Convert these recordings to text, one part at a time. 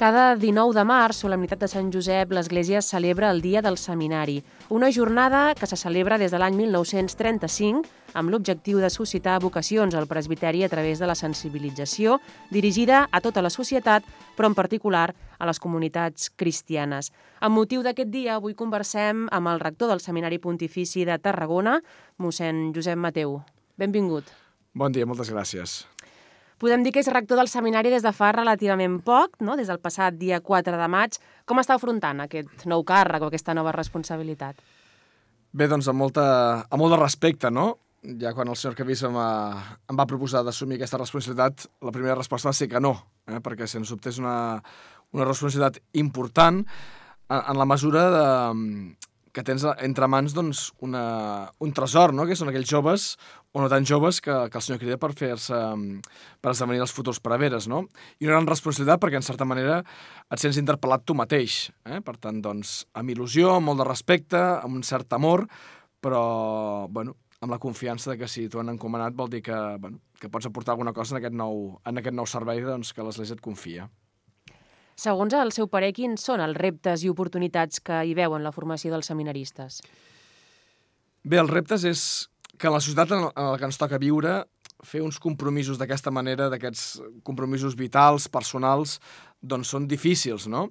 Cada 19 de març, solemnitat de Sant Josep, l'Església celebra el Dia del Seminari, una jornada que se celebra des de l'any 1935 amb l'objectiu de suscitar vocacions al presbiteri a través de la sensibilització dirigida a tota la societat, però en particular a les comunitats cristianes. Amb motiu d'aquest dia, avui conversem amb el rector del Seminari Pontifici de Tarragona, mossèn Josep Mateu. Benvingut. Bon dia, moltes gràcies. Podem dir que és rector del seminari des de fa relativament poc, no? des del passat dia 4 de maig. Com està afrontant aquest nou càrrec o aquesta nova responsabilitat? Bé, doncs amb, molta, amb molt de respecte, no? Ja quan el senyor Cavis em, em va proposar d'assumir aquesta responsabilitat, la primera resposta va ser que no, eh? perquè sens dubte és una, una responsabilitat important en, en la mesura de, que tens entre mans doncs, una, un tresor, no? que són aquells joves, o no tan joves, que, que el senyor crida per fer-se per esdevenir els futurs preveres, no? I una gran responsabilitat perquè, en certa manera, et sents interpel·lat tu mateix. Eh? Per tant, doncs, amb il·lusió, amb molt de respecte, amb un cert amor, però, bueno, amb la confiança de que si t'ho han encomanat vol dir que, bueno, que pots aportar alguna cosa en aquest nou, en aquest nou servei doncs, que l'Església et confia. Segons el seu parer, quins són els reptes i oportunitats que hi veuen la formació dels seminaristes? Bé, els reptes és que la societat en la que ens toca viure fer uns compromisos d'aquesta manera, d'aquests compromisos vitals, personals, doncs són difícils, no?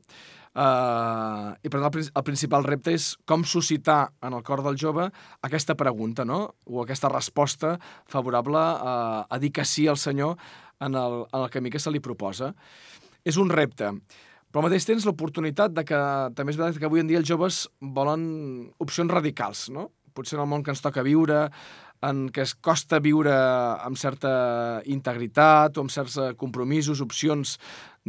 Uh, I per tant el, el principal repte és com suscitar en el cor del jove aquesta pregunta, no? O aquesta resposta favorable a, a dir que sí al Senyor en el, en el camí que se li proposa és un repte. Però al mateix temps l'oportunitat de que també és veritat que avui en dia els joves volen opcions radicals, no? Potser en el món que ens toca viure, en què es costa viure amb certa integritat o amb certs eh, compromisos, opcions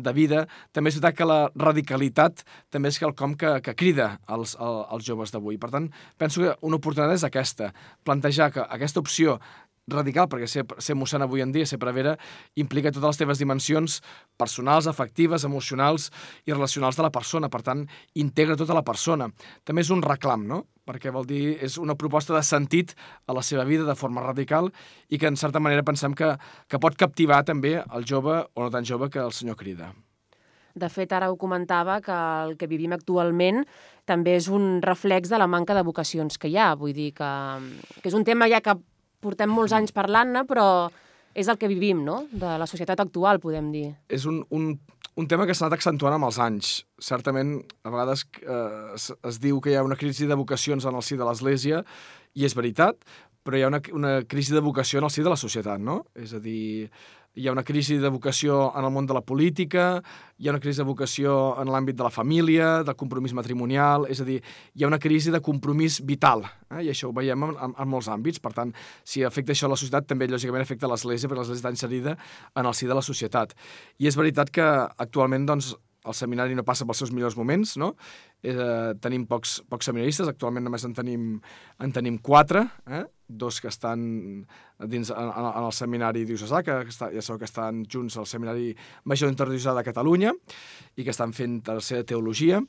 de vida, també és veritat que la radicalitat també és quelcom que, que crida als, als joves d'avui. Per tant, penso que una oportunitat és aquesta, plantejar que aquesta opció radical, perquè ser, ser mossèn avui en dia, ser prevera, implica totes les teves dimensions personals, afectives, emocionals i relacionals de la persona. Per tant, integra tota la persona. També és un reclam, no? perquè vol dir, és una proposta de sentit a la seva vida de forma radical i que, en certa manera, pensem que, que pot captivar també el jove o no tan jove que el senyor crida. De fet, ara ho comentava, que el que vivim actualment també és un reflex de la manca de vocacions que hi ha. Vull dir que, que és un tema ja que portem molts anys parlant-ne, però és el que vivim, no?, de la societat actual, podem dir. És un, un, un tema que s'ha anat accentuant amb els anys. Certament, a vegades eh, es, es diu que hi ha una crisi de vocacions en el si de l'Església, i és veritat, però hi ha una, una crisi de vocació en el si de la societat, no? És a dir, hi ha una crisi de vocació en el món de la política, hi ha una crisi de vocació en l'àmbit de la família, del compromís matrimonial, és a dir, hi ha una crisi de compromís vital, eh? i això ho veiem en, en, en molts àmbits. Per tant, si afecta això a la societat, també lògicament afecta l'Església, perquè l'Església està inserida en el si de la societat. I és veritat que actualment doncs, el seminari no passa pels seus millors moments, no? Eh, tenim pocs, pocs seminaristes, actualment només en tenim, en tenim quatre, eh? dos que estan dins en, en el seminari diocesà, que està, ja sabeu que estan junts al seminari major interdiocesà de Catalunya i que estan fent tercera teologia,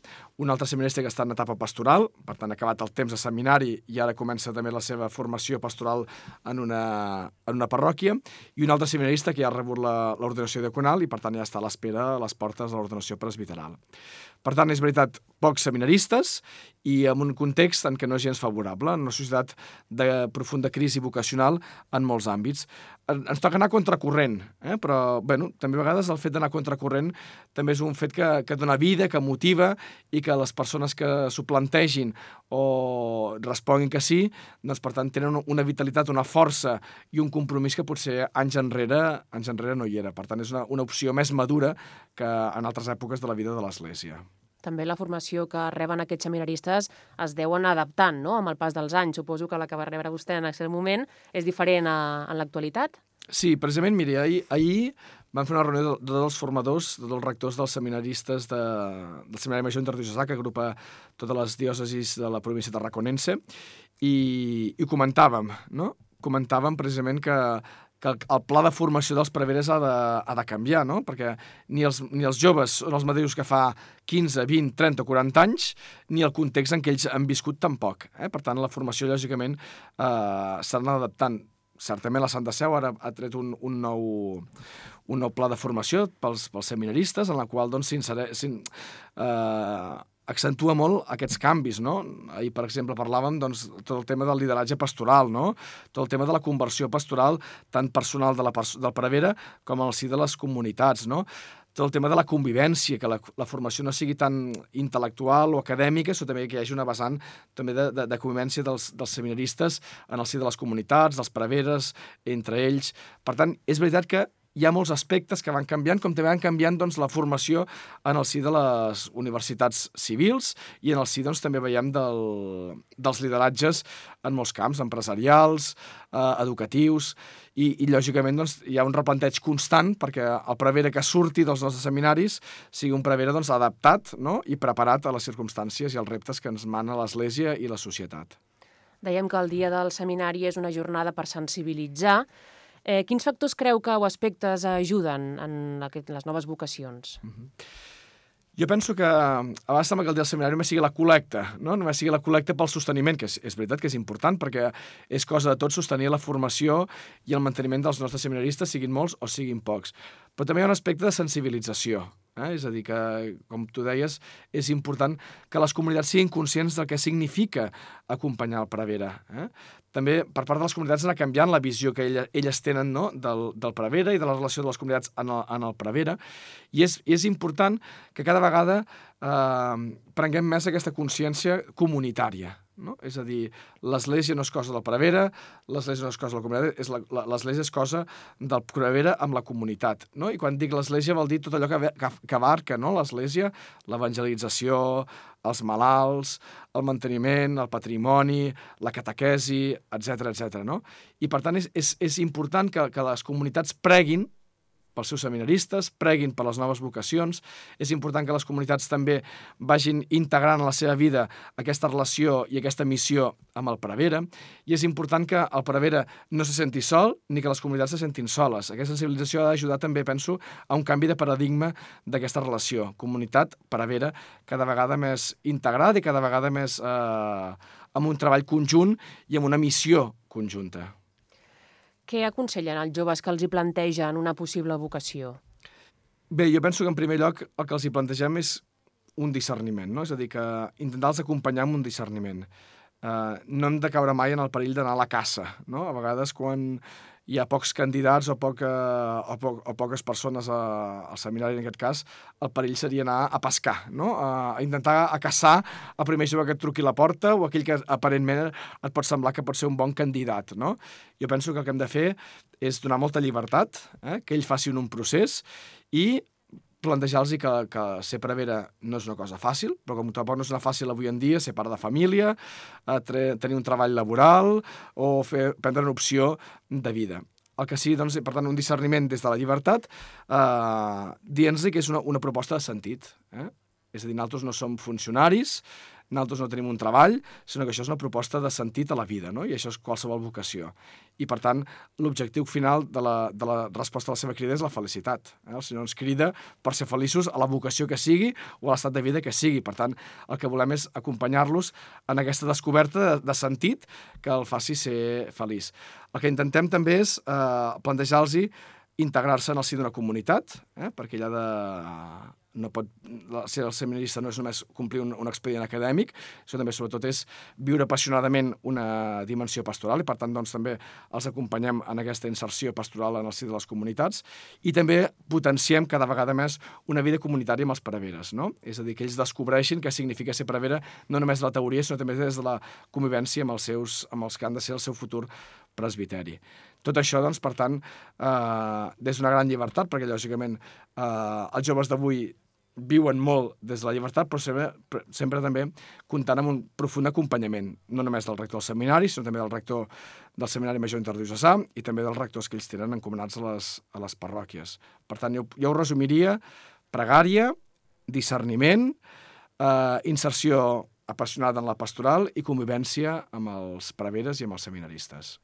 un altre seminarista que està en etapa pastoral, per tant ha acabat el temps de seminari i ara comença també la seva formació pastoral en una, en una parròquia, i un altre seminarista que ja ha rebut l'ordenació diaconal i per tant ja està a l'espera a les portes de l'ordenació presbiteral. Per tant, és veritat, pocs seminaristes i en un context en què no és gens favorable, en una societat de profunda crisi vocacional en molts àmbits. Ens toca anar contracorrent, eh? però bueno, també a vegades el fet d'anar contracorrent també és un fet que, que dona vida, que motiva i que les persones que s'ho plantegin o responguin que sí, doncs per tant tenen una vitalitat, una força i un compromís que potser anys enrere, anys enrere no hi era. Per tant, és una, una opció més madura que en altres èpoques de la vida de l'Església també la formació que reben aquests seminaristes es deuen adaptant no? amb el pas dels anys. Suposo que la que va rebre vostè en aquell moment és diferent a, en l'actualitat. Sí, precisament, miri, ahir, ahir vam fer una reunió de, de dels formadors, de dels rectors dels seminaristes de, del Seminari Major Interdiocesà, que agrupa totes les diòcesis de la província tarraconense, i, i comentàvem, no? Comentàvem precisament que que el, pla de formació dels preveres ha de, ha de canviar, no? Perquè ni els, ni els joves són els mateixos que fa 15, 20, 30 o 40 anys, ni el context en què ells han viscut tampoc. Eh? Per tant, la formació, lògicament, eh, s'ha d'anar adaptant certament la Santa Seu ara ha tret un, un, nou, un nou pla de formació pels, pels seminaristes, en la qual doncs, eh, accentua molt aquests canvis, no? Ahir, per exemple, parlàvem doncs, tot el tema del lideratge pastoral, no? Tot el tema de la conversió pastoral, tant personal de la, del prevera com al si de les comunitats, no? tot el tema de la convivència, que la, la formació no sigui tan intel·lectual o acadèmica, sinó també que hi hagi una vessant també de, de, de convivència dels, dels seminaristes en el si de les comunitats, dels preveres, entre ells. Per tant, és veritat que hi ha molts aspectes que van canviant, com també van canviant doncs, la formació en el si de les universitats civils i en el si doncs, també veiem del, dels lideratges en molts camps, empresarials, eh, educatius, i, i lògicament doncs, hi ha un replanteig constant perquè el prevere que surti dels nostres seminaris sigui un prevere doncs, adaptat no? i preparat a les circumstàncies i als reptes que ens mana l'Església i la societat. Dèiem que el dia del seminari és una jornada per sensibilitzar, Eh, quins factors creu que o aspectes ajuden en, aquest, en les noves vocacions? Mm -hmm. Jo penso que a vegades sembla que el dia del seminari només sigui la col·lecta, no? només sigui la col·lecta pel sosteniment, que és, és veritat que és important perquè és cosa de tot sostenir la formació i el manteniment dels nostres seminaristes, siguin molts o siguin pocs. Però també hi ha un aspecte de sensibilització. Eh? És a dir, que, com tu deies, és important que les comunitats siguin conscients del que significa acompanyar el prevere. Eh? també per part de les comunitats anar canviant la visió que ella, elles tenen no? del, del prevere i de la relació de les comunitats en el, en el prevere. I és, és important que cada vegada eh, prenguem més aquesta consciència comunitària. No? És a dir, l'església no és cosa del prevere, l'església no és cosa de la comunitat, l'església és cosa del prevere amb la comunitat. No? I quan dic l'església vol dir tot allò que, que, que abarca no? l'església, l'evangelització, els malalts, el manteniment, el patrimoni, la catequesi, etc etc. no? I, per tant, és, és, és important que, que les comunitats preguin pels seus seminaristes, preguin per les noves vocacions. És important que les comunitats també vagin integrant a la seva vida aquesta relació i aquesta missió amb el prevere. I és important que el prevere no se senti sol ni que les comunitats se sentin soles. Aquesta sensibilització ha d'ajudar també, penso, a un canvi de paradigma d'aquesta relació. Comunitat, prevere, cada vegada més integrat i cada vegada més eh, amb un treball conjunt i amb una missió conjunta. Què aconsellen als joves que els hi plantegen una possible vocació? Bé, jo penso que en primer lloc el que els hi plantegem és un discerniment, no? És a dir, que intentar-los acompanyar amb un discerniment. Uh, no hem de caure mai en el perill d'anar a la caça, no? A vegades quan hi ha pocs candidats o, poca, o, po, o poques persones a, al seminari, en aquest cas, el perill seria anar a pescar, no? a, a intentar a caçar el primer jove que et truqui la porta o aquell que aparentment et pot semblar que pot ser un bon candidat. No? Jo penso que el que hem de fer és donar molta llibertat, eh? que ell faci un procés i plantejar-los que, que ser prevera no és una cosa fàcil, però com tampoc no és una fàcil avui en dia ser part de família, eh, tenir un treball laboral o fer, prendre una opció de vida. El que sigui, doncs, per tant, un discerniment des de la llibertat, eh, dient-los que és una, una proposta de sentit. Eh? És a dir, nosaltres no som funcionaris, nosaltres no tenim un treball, sinó que això és una proposta de sentit a la vida, no? i això és qualsevol vocació. I, per tant, l'objectiu final de la, de la resposta a la seva crida és la felicitat. Eh? El Senyor ens crida per ser feliços a la vocació que sigui o a l'estat de vida que sigui. Per tant, el que volem és acompanyar-los en aquesta descoberta de, de sentit que el faci ser feliç. El que intentem també és eh, plantejar-los integrar-se en el si d'una comunitat, eh? perquè ha de no pot, ser el seminarista no és només complir un, un expedient acadèmic, això també sobretot és viure apassionadament una dimensió pastoral i per tant doncs, també els acompanyem en aquesta inserció pastoral en el si de les comunitats i també potenciem cada vegada més una vida comunitària amb els preveres, no? És a dir, que ells descobreixin què significa ser prevera no només de la teoria, sinó també des de la convivència amb els, seus, amb els que han de ser el seu futur presbiteri. Tot això, doncs, per tant, eh, des d'una gran llibertat, perquè, lògicament, eh, els joves d'avui viuen molt des de la llibertat, però sempre, sempre també comptant amb un profund acompanyament, no només del rector del seminari, sinó també del rector del Seminari Major Interdiocesà i també dels rectors que ells tenen encomanats a les, a les parròquies. Per tant, jo, jo ho resumiria pregària, discerniment, eh, inserció apassionada en la pastoral i convivència amb els preveres i amb els seminaristes.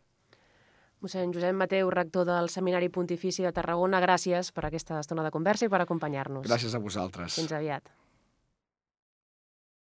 Mossèn Josep Mateu, rector del Seminari Pontifici de Tarragona, gràcies per aquesta estona de conversa i per acompanyar-nos. Gràcies a vosaltres. Fins aviat.